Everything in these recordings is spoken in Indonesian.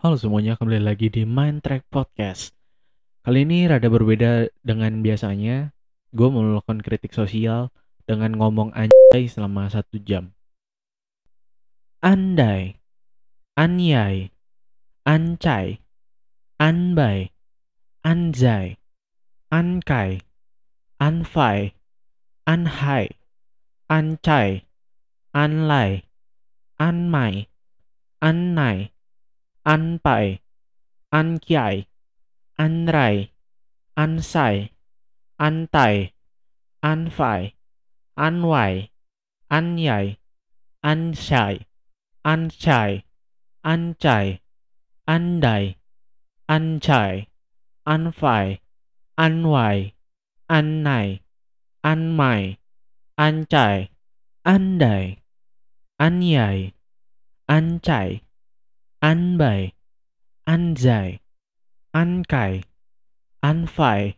Halo semuanya, kembali lagi di Mind Track Podcast. Kali ini rada berbeda dengan biasanya. Gue mau melakukan kritik sosial dengan ngomong anjay selama satu jam. Andai, anyai, ancai, anbai, anjay, ankai, anfai, anhai, ancai, anlai, anmai, annai, anpai, ankiai, anrai, ansai, antai, anfai, anwai, anyai, ansai, ancai, ancai, andai, ancai, anfai, anwai, annai, anmai, ancai, andai, anyai, ancai, anbai, anjai, ankai, anfai,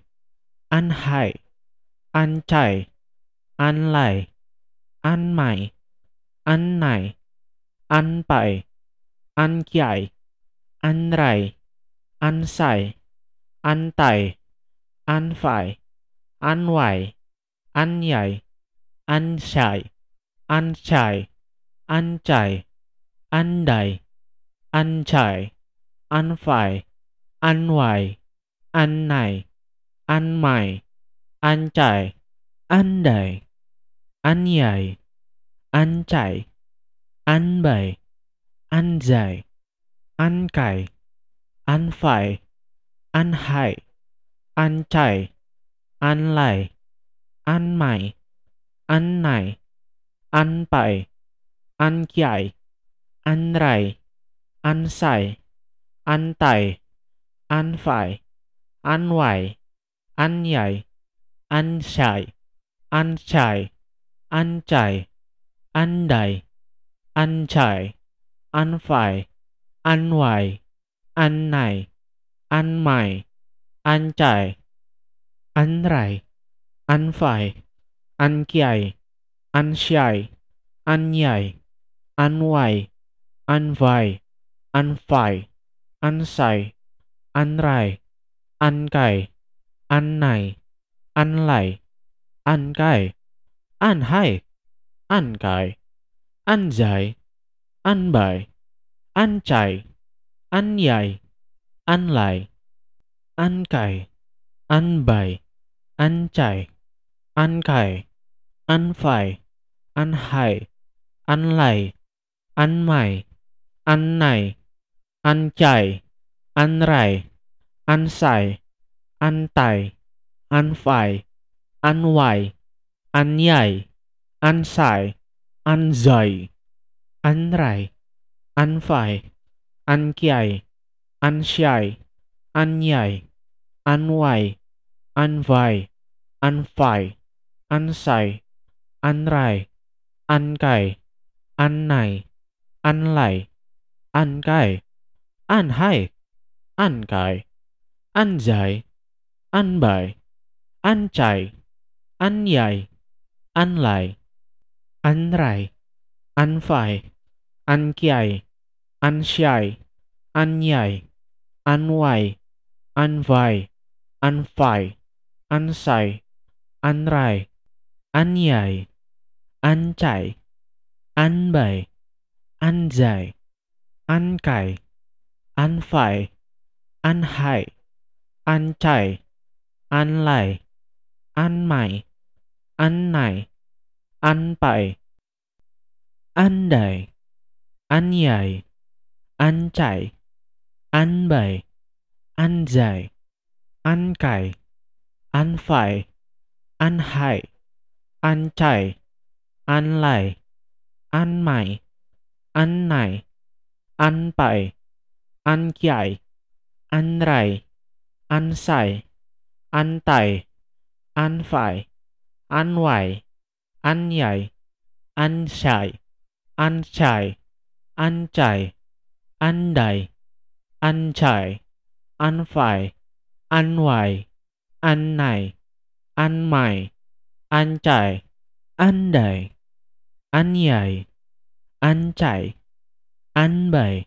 anhai, ancai, anlai, anmai, annai, anpai, ankiai, anrai, ansai, antai, anfai, anwai, anyai, ansai, ancai, ancai, andai, ancai, anfai, anwai, annai, anmai, ancai, andai, anyai, ancai, anbai, anjai, ankai, anfai, anhai, ancai, anlai, anmai, annai, anpai, ankiai, anrai, ansai, antai, anfai, anwai, anyai, ansai, ancai, ancai, andai, ancai, anfai, anwai, annai, anmai, ancai, anrai, anfai, ankiai, ansiai, anyai, anwai, anvai, anfai, ansai, anrai, ankai, annai, anlai, ankai, anhai, ankai, anjai, anbai, ancai, anyai, anlai, ankai, anbai, ancai, ankai, anfai, anhai, anlai, anmai, annai, ancai, anrai, ansai, antai, anfai, anwai, anyai, ansai, anzai, anrai, anfai, ankiai, ansiai, anyai, anwai, anvai, anfai, ansai, anrai, ankai, annai, anlai, ankai, anhai, ankai, anjai, anbai, ancai, anyai, anlai, anrai, anfai, ankiai, ansiai, anyai, anwai, anvai, anfai, ansai, anrai, anyai, ancai, anbai, anjai, ankai, anfai, anhai, ancai, anlai, anmai, annai, anpai, andai, anyai, ancai, anbai, anjai, ankai, anfai, anhai, ancai, anlai, anmai, annai, anpai, ankiai, anrai, ansai, antai, anfai, anwai, anyai, ansai, ancai, ancai, andai, ancai, anfai, anwai, annai, anmai, ancai, andai, anyai, ancai, anbai,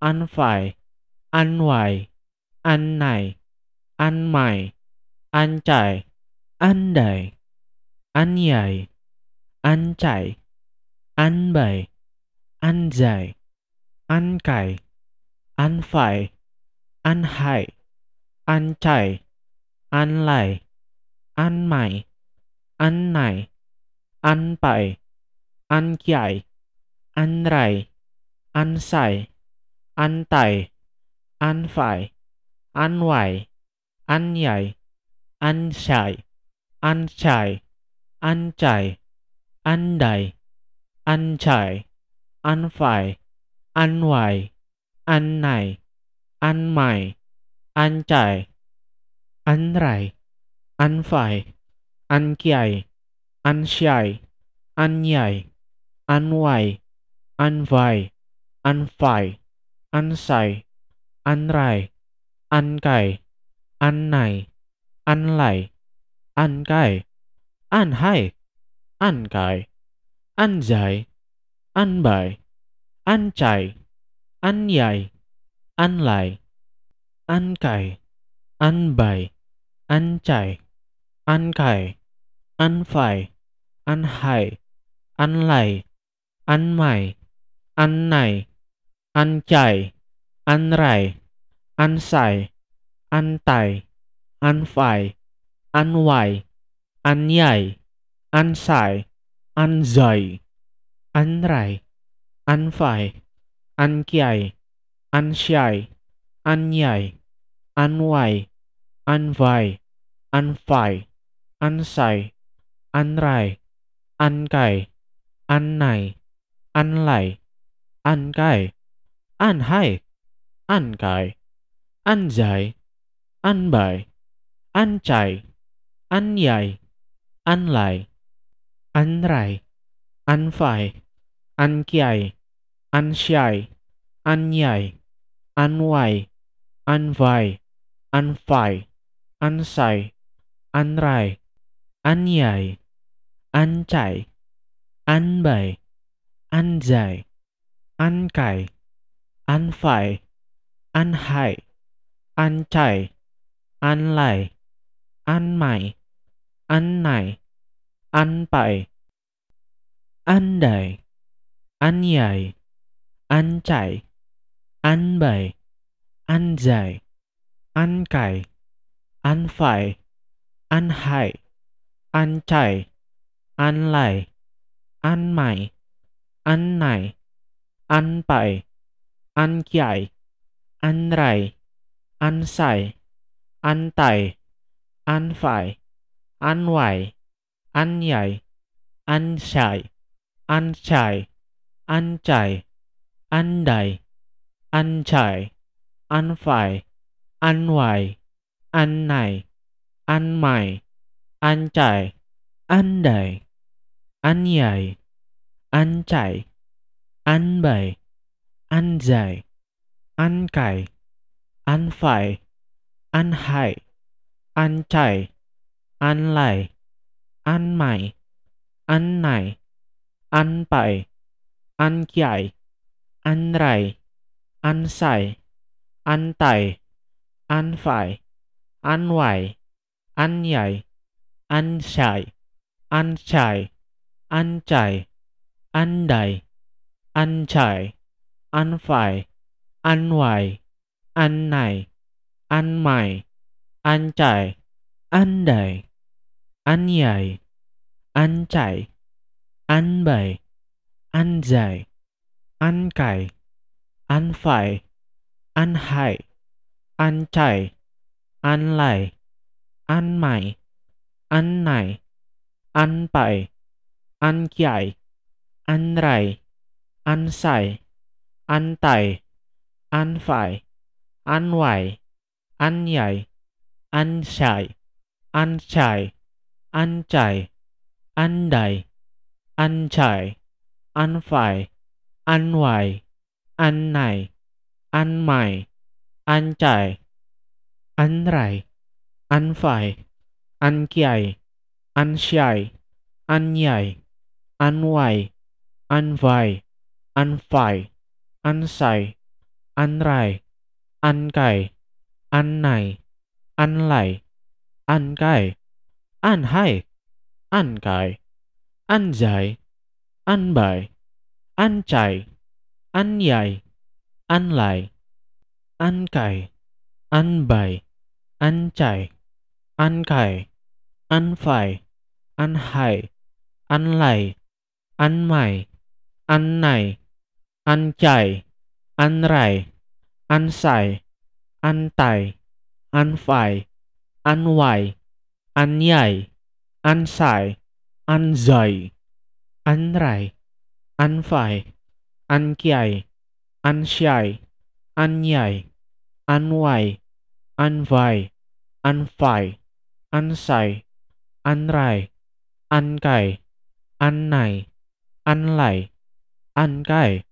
ăn hai ăn cày ăn dài ăn bậy ăn chạy ăn rày ăn phải ăn chạy ăn bậy ăn dài ăn cày ăn phải ăn hại ăn chạy ăn lại ăn mày ăn này ăn bảy, ăn chạy, ăn rày, ăn sai, antai, anfai, anwai, anyai, ansai, ancai, ancai, andai, ancai, anfai, anwai, annai, anmai, ancai, anrai, anfai, ankiai, ansiai, anyai, anwai, anvai, anfai ansai, anrai, ankai, annai, anlai, ankai, anhai, ankai, anzai, anbai, ancai, anyai, anlai, ankai, anbai, ancai, ankai, anfai, anhai, anlai, anmai, annai, Ancai, Anrai, Ansai, Antai, Anfai, Anwai, Anyai, Ansai, Anzai, Anrai, Anfai, Ankiai, Ansyai, Anyai, Anwai, Anvai, Anfai, Ansai, Anrai, Ankai, Annai, Anlai, Ankai, Anhai, Ankai, Anjai, Anbai, Anchai, Anyai, Anlai, Anrai, Anfai, Ankiai, Ansyai, Anyai, Anwai, Anvai, Anfai, Ansai, Anrai, Anyai, Anchai, Anbai, Anjai, Ankai. Anfai, Anhai, Anchai, Anlai, Anmai, Annai, Anpai, Andai, Anyai, Anchai, Anbai, Anzai, Ankai, Anfai, Anhai, Anchai, Anlai, Anmai, Annai, Anpai, an Ankyai, Anrai, Ansai, Antai, Anfai, Anwai, Anyai, Anshai, Anchai, Anchai, Andai, Anchai, Anfai, Anwai, Annai, Anmai, Anchai, Andai, Anyai, Anchai, Anbai, anjay, ankai, anfai, anhai, ancai, anlai, anmai, annai, anpai, ankiai, anrai, ansai, antai, anfai, anwai, anyai, ansai, anchai, ancai, andai, ancai an pail, an pail, an nai, an mail, an cair, an dare, an yai, an cair, an bay, an anfai, anwai, annai, an ancai, andai, anyai, ancai, anbai, anzai, ankai, an anhai, ancai, anlai, anmai, annai, an ankiai, anrai, ansai, antai, anfai, anwai, anyai, ansai, ancai, ancai, andai, ancai, anfai, anwai, annai, anmai, ancai, anrai, anfai, ankiai, ansiai, anyai, anwai, anvai, anfai ansai, anrai, ankai, annai, anlai, ankai, anhai, ankai, anzai, anbai, ancai, anyai, anlai, ankai, anbai, ancai, ankai, anfai, anhai, anlai, anmai, annai, Ancai, Anrai, Ansai, Antai, Anfai, Anwai, Anyai, Ansai, Anzai, Anrai, Anfai, Ankiai, Ansyai, Anyai, Anwai, Anvai, Anfai, Ansai, Anrai, Ankai, Annai, Anlai, Ankai,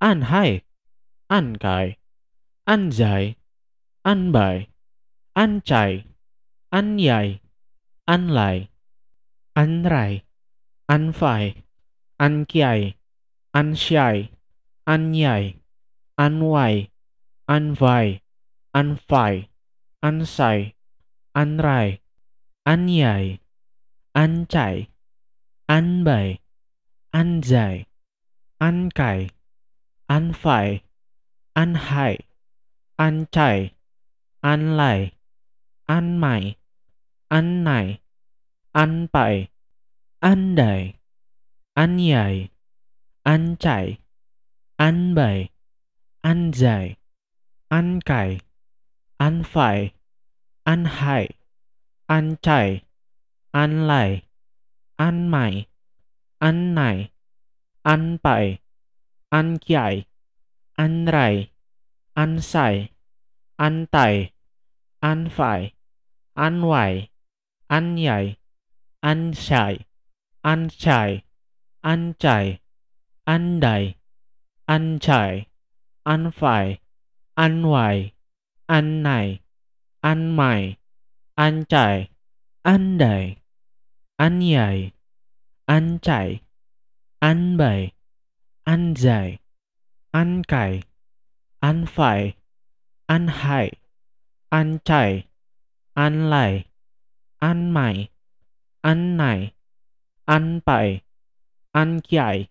an hai, an kai, an dài, an bai, an chai, an yai, an lai, an rai, an phai, an kiai, an shai, an yai, an wai, an vai, an phai, an sai, an rai, an yai, an chai, an bai, an dài, an kai. Anfai, Anhai, Ancai, Anlai, Anmai, Annai, Anpai, Andai, Anyai, Ancai, Anbai, Anzai, Ankai, Anfai, Anhai, Ancai, Anlai, Anmai, Annai, Anpai, an Ankyai, Anrai, Ansai, Antai, Anfai, Anwai, Anyai, Ansyai, Anchai, Anchai, Andai, Anchai, Anfai, Anwai, Annai, Anmai, Anchai, Andai, Anyai, Anchai, Anbai, anjay, ankai, anfai, anhai, ancai, anlai, anmai, annai, anpai, ankiai,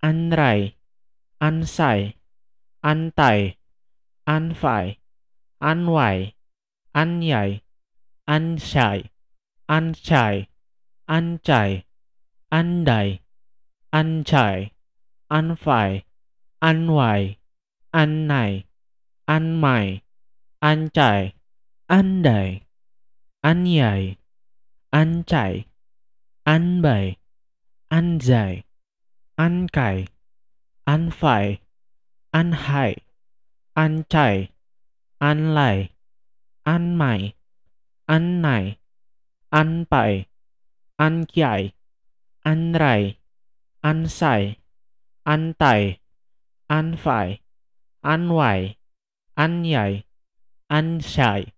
anrai, ansai, antai, anfai, anwai, anyai, ansai, anchai, anchai, andai, anchai an phải an ngoài an nai, an mai, an chai, an đài, an dài, an chạy, an bày, an dài, an cày, an phải, an hại, an chạy, an lại, an mày, an này, an bảy an chạy, an rày, an xài, antai, anfai, anwai, anyai, ansai,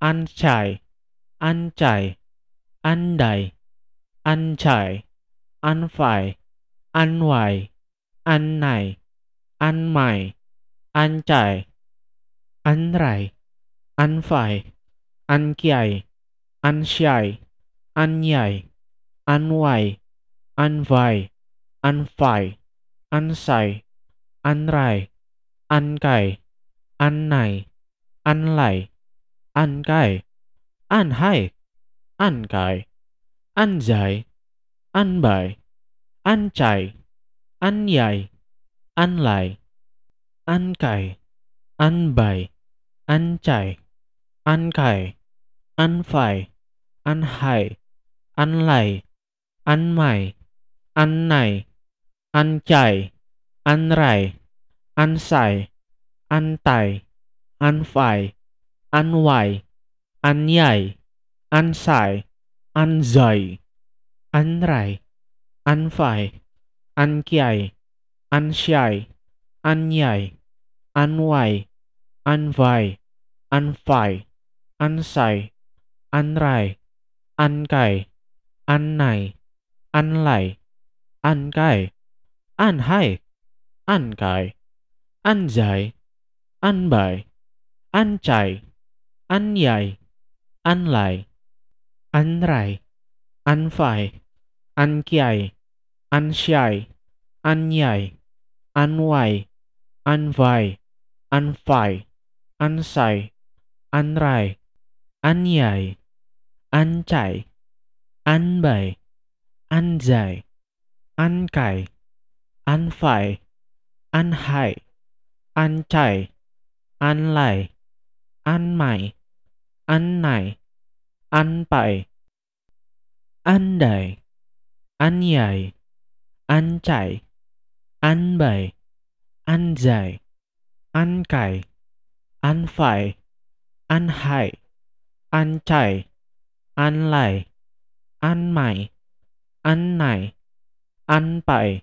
ancai, ancai, andai, ancai, anfai, anwai, annai, anmai, ancai, anrai, anfai, ankiai, ansiai, anyai, anwai, anvai, anfai ansai, anrai, ankai, annai, anlai, ankai, anhai, ankai, anjai, anbai, ancai, anyai, anlai, ankai, anbai, ancai, ankai, anfai, anhai, anlai, anmai, annai, Ancai, Anrai, Ansai, Antai, Anfai, Anwai, Anyai, Ansai, Anzai, Anrai, Anfai, Ankiai, Ansyai, Anyai, Anwai, Anvai, Anfai, Ansai, Anrai, Ankai, Annai, Anlai, Ankai, Anhai, Ankai, Anzai, Anbai, Anchai, Anyai, Anlai, Anrai, Anfai, Ankiai, Anshai, Anyai, Anwai, Anvai, Anfai, Ansai, Anrai, Anyai, Anchai, Anbai, Anzai, Ankai an pay, an hai, an cai, an lay, an mai, an nai, an pay, an day, an yai, an cai, an Anhai, an Anlai, Anmai, Annai, Anpai, Andai, Anyai, Anchai, Anbai, Anzai, an Anfai, Anhai, Anchai, Anlai, Anmai, an Anpai,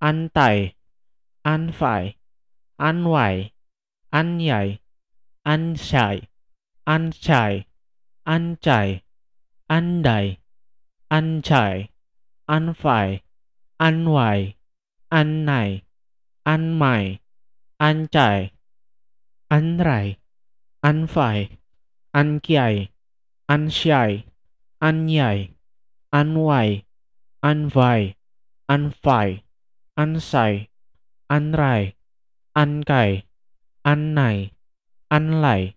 antai, anfai, anwai, anyai, ansai, ancai, ancai, andai, ancai, anfai, anwai, annai, anmai, ancai, anrai, anfai, ankiai, ansyai, anyai, anwai, anvai, anfai ansai, anrai, ankai, annai, anlai,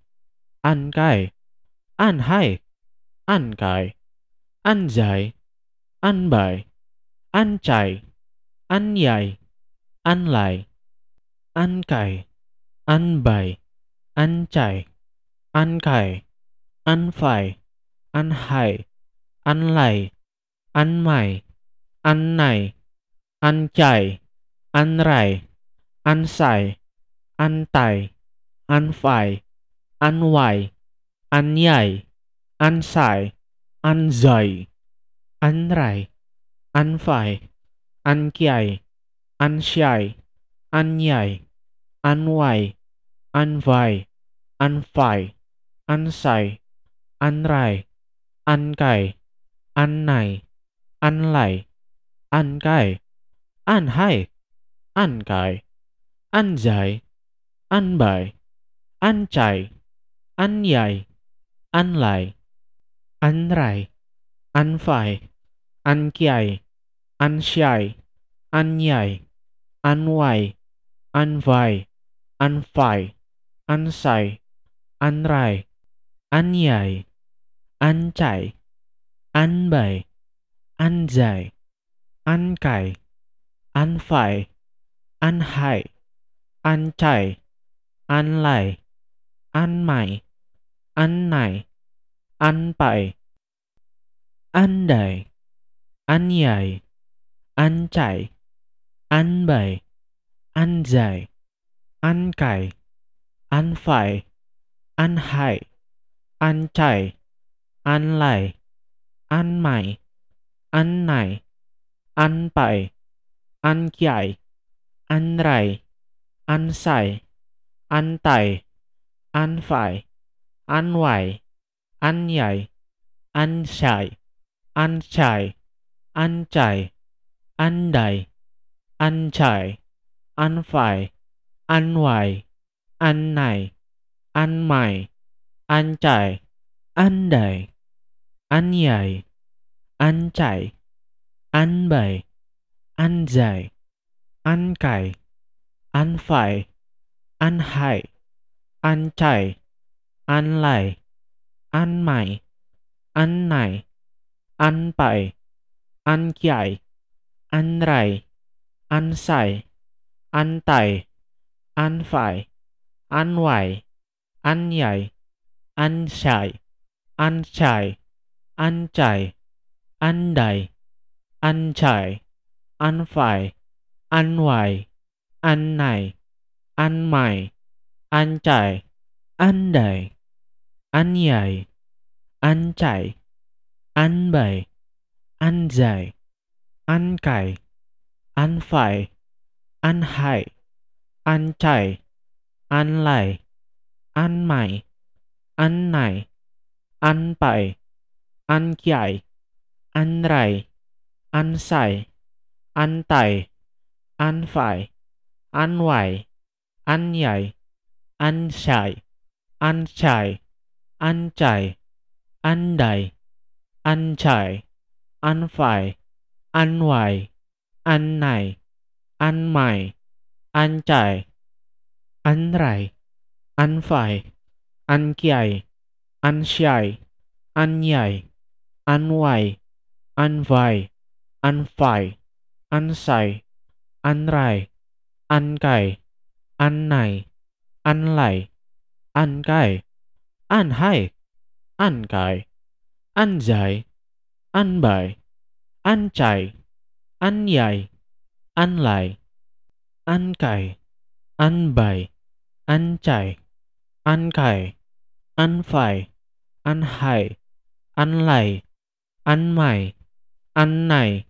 ankai, anhai, ankai, anzai, anbai, ancai, anyai, anlai, ankai, anbai, ancai, ankai, anfai, anhai, anlai, anmai, annai, ancai, anrai, ansai, antai, anfai, anwai, anyai, ansai, anzai, anrai, anfai, ankiai, ansyai, anyai, anwai, anvai, anfai, ansai, anrai, ankai, annai, anlai, ankai, anhai, ankai, anzai, anbai, ancai, anyai, anlai, anrai, anfai, ankiai, ansyai, anyai, anwai, anvai, anfai, ansai, anrai, anyai, ancai, anbai, anzai, ankai, anfai, anhai, ancai, anlai, anmai, annai, anpai, andai, anyai, ancai, anbai, anzai, ankai, anfai, anhai, ancai, anlai, anmai, annai, anpai, ankiai, anrai, ansai, antai, anfai, anwai, anyai, ansai, ancai, ancai, andai, ancai, anfai, anwai, annai, anmai, ancai, andai, anyai, ancai, anbai, anjay, ankai, anfai, anhai, ancai, anlai, anmai, annai, anpai, ankiai, anrai, ansai, antai, anfai, anwai, anyai, ansai, anchai, ancai, andai, ancai an fai, an wai, an nai, an mai, an chạy, an dai, an nhảy, an chạy, an bai, an dài, an cày, an phải, an hại, an chạy, an lại, an mày, an này, an bảy, an chạy, an rày, an xài antai, anfai, anwai, anyai, ansai, ancai, ancai, andai, ancai, anfai, anwai, annai, anmai, ancai, anrai, anfai, ankiai, ansiai, anyai, anwai, anvai, anfai ansai, anrai, ankai, annai, anlai, ankai, anhai, ankai, anjai, anbai, ancai, anyai, anlai, ankai, anbai, ancai, ankai, anfai, anhai, anlai, anmai, annai,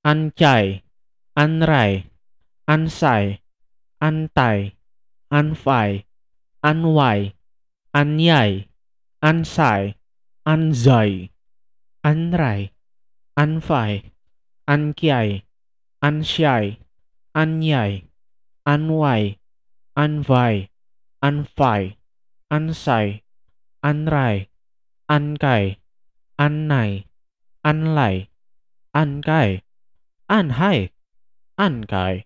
Ancai, Anrai, Ansai, Antai, Anfai, Anwai, Anyai, Ansai, Anzai, Anrai, Anfai, Ankiai, Ansyai, Anyai, Anwai, Anvai, Anfai, Ansai, Anrai, Ankai, Annai, Anlai, Ankai, Anhai, Ankai,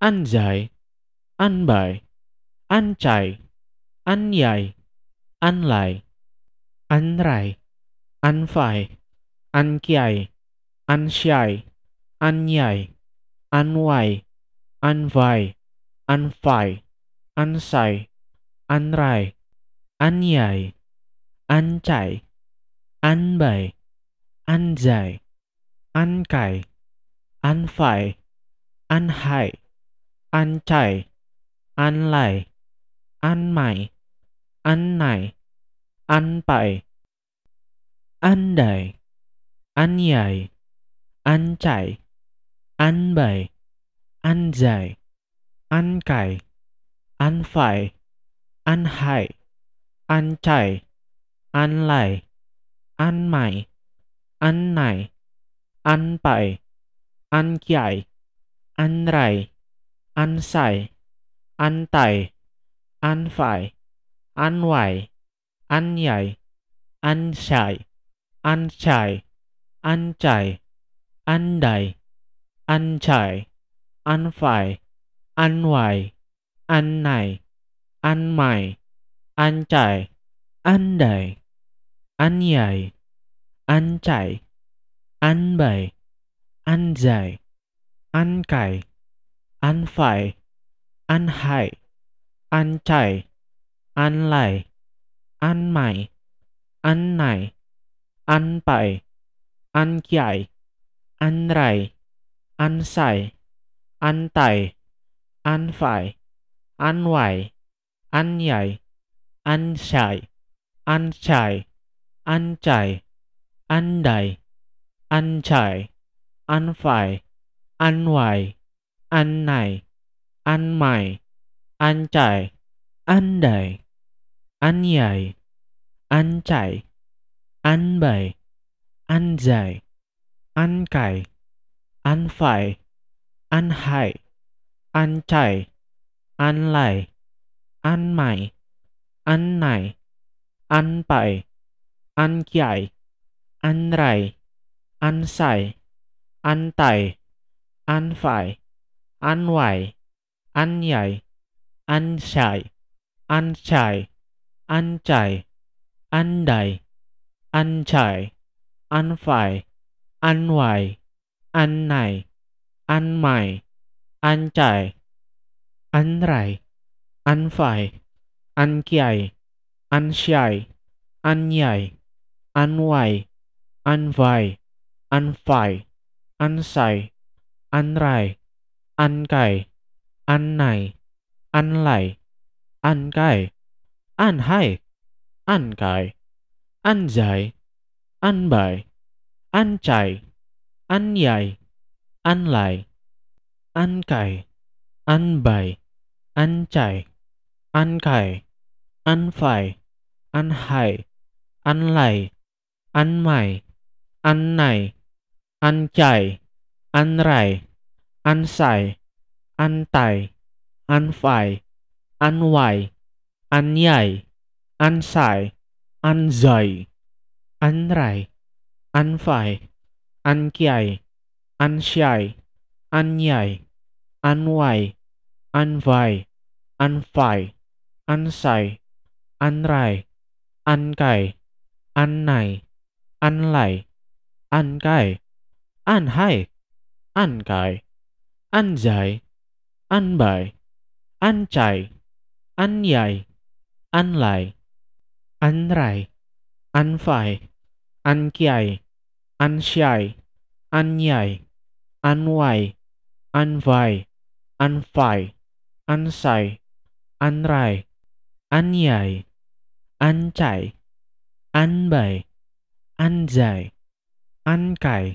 Anjai, Anbai, Anchai, Anyai, Anlai, Anrai, Anfai, Ankiai, Ansyai, Anyai, Anwai, Anvai, Anfai, Ansai, Anrai, Anyai, Anchai, Anbai, Anjai, Ankai. Anfai, Anhai, Anchai, Anlai, Anmai, Annai, Anpai, Andai, Anyai, Anchai, Anbai, Anzai, Ankai, Anfai, Anhai, Anchai, Anlai, Anmai, Annai, Anpai, an Ankiai, Anrai, Ansai, Antai, Anfai, Anwai, Anyai, Anshai, Anchai, Anchai, Andai, Anchai, Anfai, Anwai, Annai, Anmai, Anchai, Andai, Anyai, Anchai, Anbai, anjay, ankai, anfai, anhai, ancai, anlai, anmai, annai, anpai, ankiai, anrai, ansai, antai, anfai, anwai, anyai, ansai, anchai, ancai, andai, ancai anfai, an phải, an hại, andai, anyai, an lại, anzai, ankai, anfai, anhai, ancai, anlai, anmai, annai, anpai, ankiai, anrai, ansai, antai, anfai, anwai, anyai, ansai, ancai, ancai, andai, ancai, anfai, anwai, annai, anmai, ancai, anrai, anfai, ankiai, ansiai, anyai, anwai, anvai, anfai ansai, anrai, ankai, annai, anlai, ankai, anhai, ankai, anzai, anbai, ancai, anyai, anlai, ankai, anbai, ancai, ankai, anfai, anhai, anlai, anmai, annai, ancai, anrai, ansai, antai, anfai, anwai, anyai, ansai, anzai. ăn rải, ăn phải, ăn kiai, ăn shy, ăn nhảy, ăn ngoài, ăn vai, ăn hai, ăn cài, ăn dài, ăn bài, ăn chạy, ăn nhảy, ăn lại, ăn rai, ăn phải, ăn kiai, ăn shy, ăn nhảy, ăn ngoài, ăn vai, ăn phải, ăn sai, ăn rai, ăn nhảy, ăn chạy, ăn bày, ăn dài, ăn cài,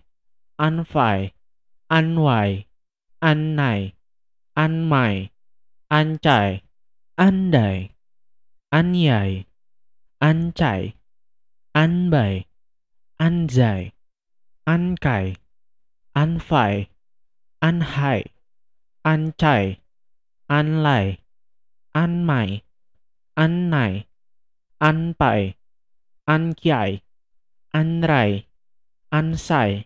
ăn phải, ăn ngoài, ăn này, ăn mày, ăn chạy, ăn đầy, ăn nhảy, ăn chạy, ăn bày, ăn dài, ăn cày, ăn phải, ăn hại, ăn chạy, ăn lại, ăn mày, ăn này, ăn bậy, ăn chạy, ăn lại, ăn mày,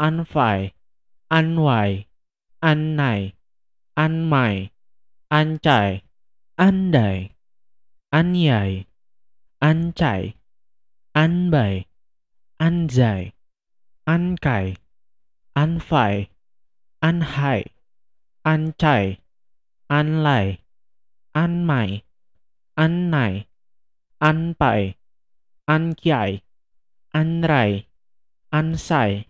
sai, ăn nhảy, ăn ngoài, ăn vai, ăn phải, ăn sai, ăn rai, ăn nhảy, ăn chạy, ăn bày, ăn dài, ăn cày, ăn phải, ăn hại, ăn chạy, ăn lại, ăn mày, ăn này, ăn nhảy, ăn chạy, ăn bày, ăn dài,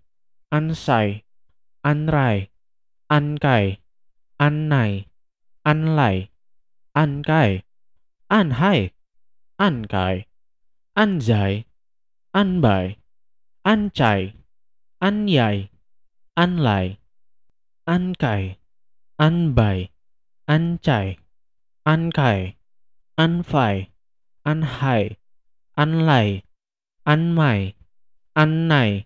ăn tay, ăn phải, ăn ngoài, ăn nhảy, ăn chạy, ăn chạy, ăn chạy, ăn đầy, ăn chạy, ăn phải, ăn ngoài,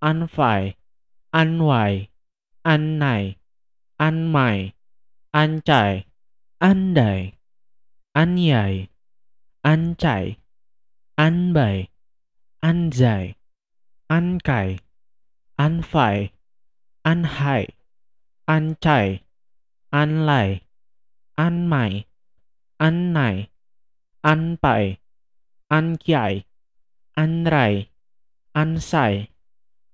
an fai, an wai, an nai, an mai, an chai, an dai, an yai, an chai, an bai, an dài, an cài, an phải, an hại, an chảy, an lại, an mày, an này, an bảy, an chạy, an rày, an xài.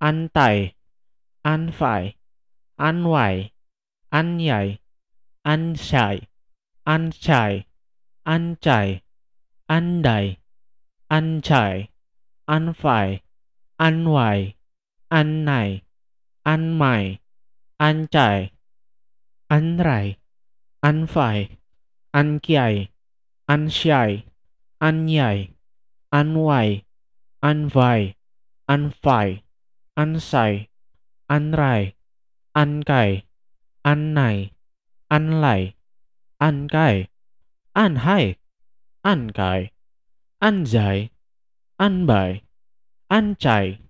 antai, anfai, anwai, anyai, ansai, ancai, ancai, andai, ancai, anfai, anwai, annai, anmai, ancai, anrai, anfai, ankiai, ansiai, anyai, anwai, anvai, anfai ansai, anrai, ankai, annai, anlai, ankai, anhai, ankai, anjai, anbai, ancai,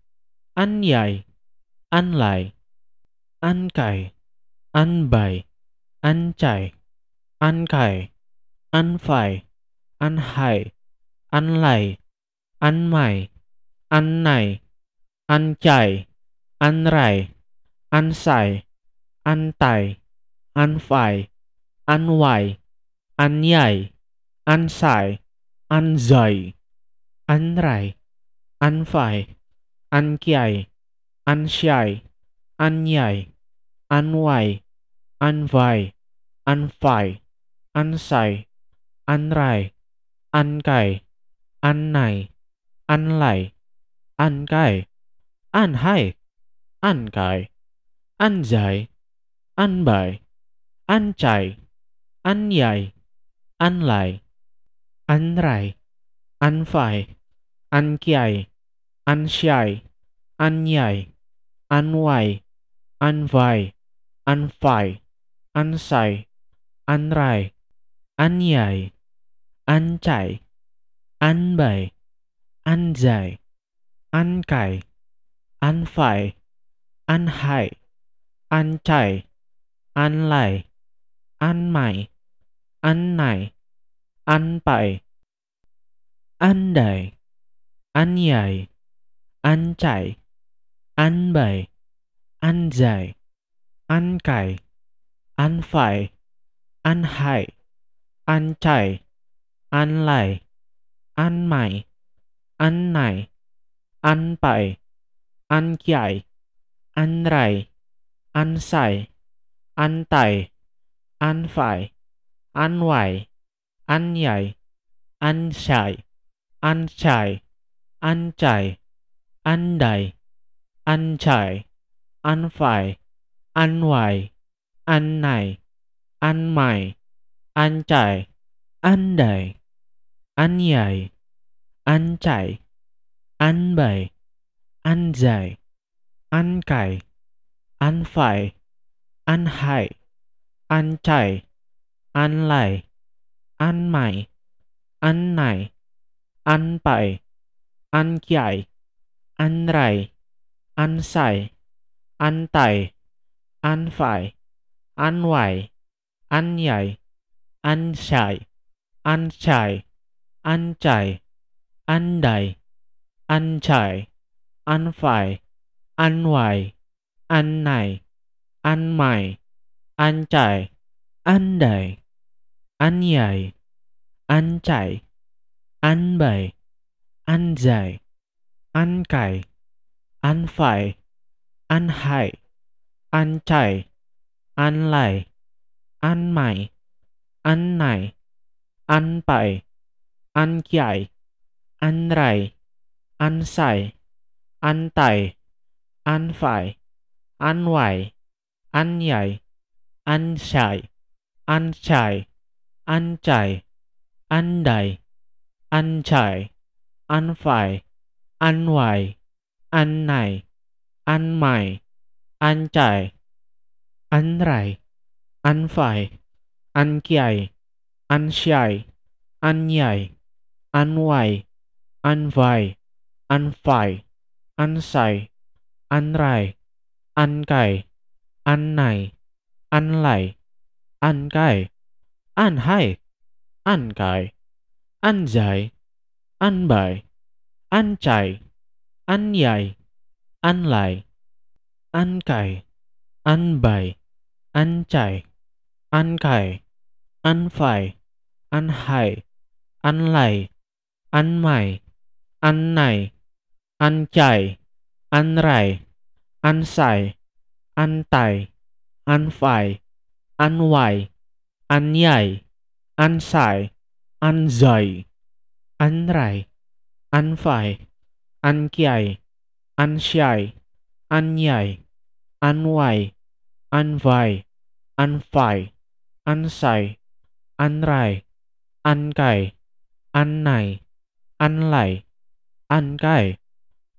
anyai, anlai, ankai, anbai, ancai, ankai, anfai, anhai, anlai, anmai, annai, Ancai, Anrai, Ansai, Antai, Anfai, Anwai, Anyai, Ansai, Anzai, Anrai, Anfai, Ankiai, Ansyai, Anyai, Anwai, Anvai, Anfai, Ansai, Anrai, Ankai, Annai, Anlai, Ankai, Anhai, Ankai, Anzai, Anbai, Anchai, Anyai, Anlai, Anrai, Anfai, Ankiai, Anshai, Anyai, Anwai, Anvai, Anfai, Ansai, Anrai, Anyai, Anchai, Anbai, Anzai, Ankai, Anfai, Anhai, Anchai, Anlai, Anmai, Annai, Anpai, Andai, Anyai, Anchai, Anbai, Anzai, Ankai, Anfai, Anhai, Anchai, Anlai, Anmai, Annai, Anpai, an Ankyai, Anrai, Ansai, Antai, Anfai, Anwai, Anyai, Ansyai, Anchai, Anchai, Andai, Anchai, Anfai, Anwai, Annai, Anmai, Anchai, Andai, Anyai, Anchai, Anbai, anjay, ankai, anfai, anhai, ancai, anlai, anmai, annai, anpai, ankiai, anrai, ansai, antai, anfai, anwai, anyai, ansai, ancai, ancai, andai, anchai. 安费、安慰、安 này、安 mày、安 chạy、安 an nhảy、安 an bày、安 an cày, ăn phải, ăn hại, ăn chảy, ăn lại, ăn mày, ăn này, ăn bảy, ăn chạy, ăn rầy, ăn sảy, antai, anfai, anwai, anyai, ansai, ancai, ancai, andai, ancai, anfai, anwai, annai, anmai, ancai, anrai, anfai, ankiai, ansiai, anyai, anwai, anvai, anfai ansai, anrai, ankai, annai, anlai, ankai, anhai, ankai, anjai, anbai, ancai, anyai, anlai, ankai, anbai, ancai, ankai, anfai, anhai, anlai, anmai, annai, Ancai, Anrai, Ansai, Antai, Anfai, Anwai, Anyai, Ansai, Anzai, Anrai, Anfai, Ankiai, Ansyai, Anyai, Anwai, Anvai, Anfai, Ansai, Anrai, Ankai, Annai, Anlai, Ankai,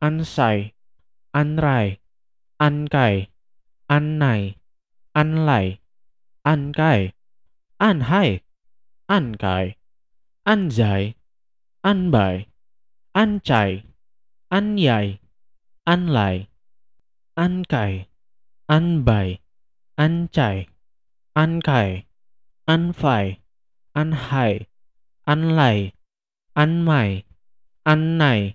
ăn tài, ăn phải, ăn ngoài, ăn nhảy, ăn chạy, ăn chạy, ăn chạy, ăn đầy, ăn chạy, ăn phải, ăn ngoài,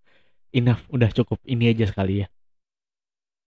Enough, udah cukup. Ini aja sekali ya.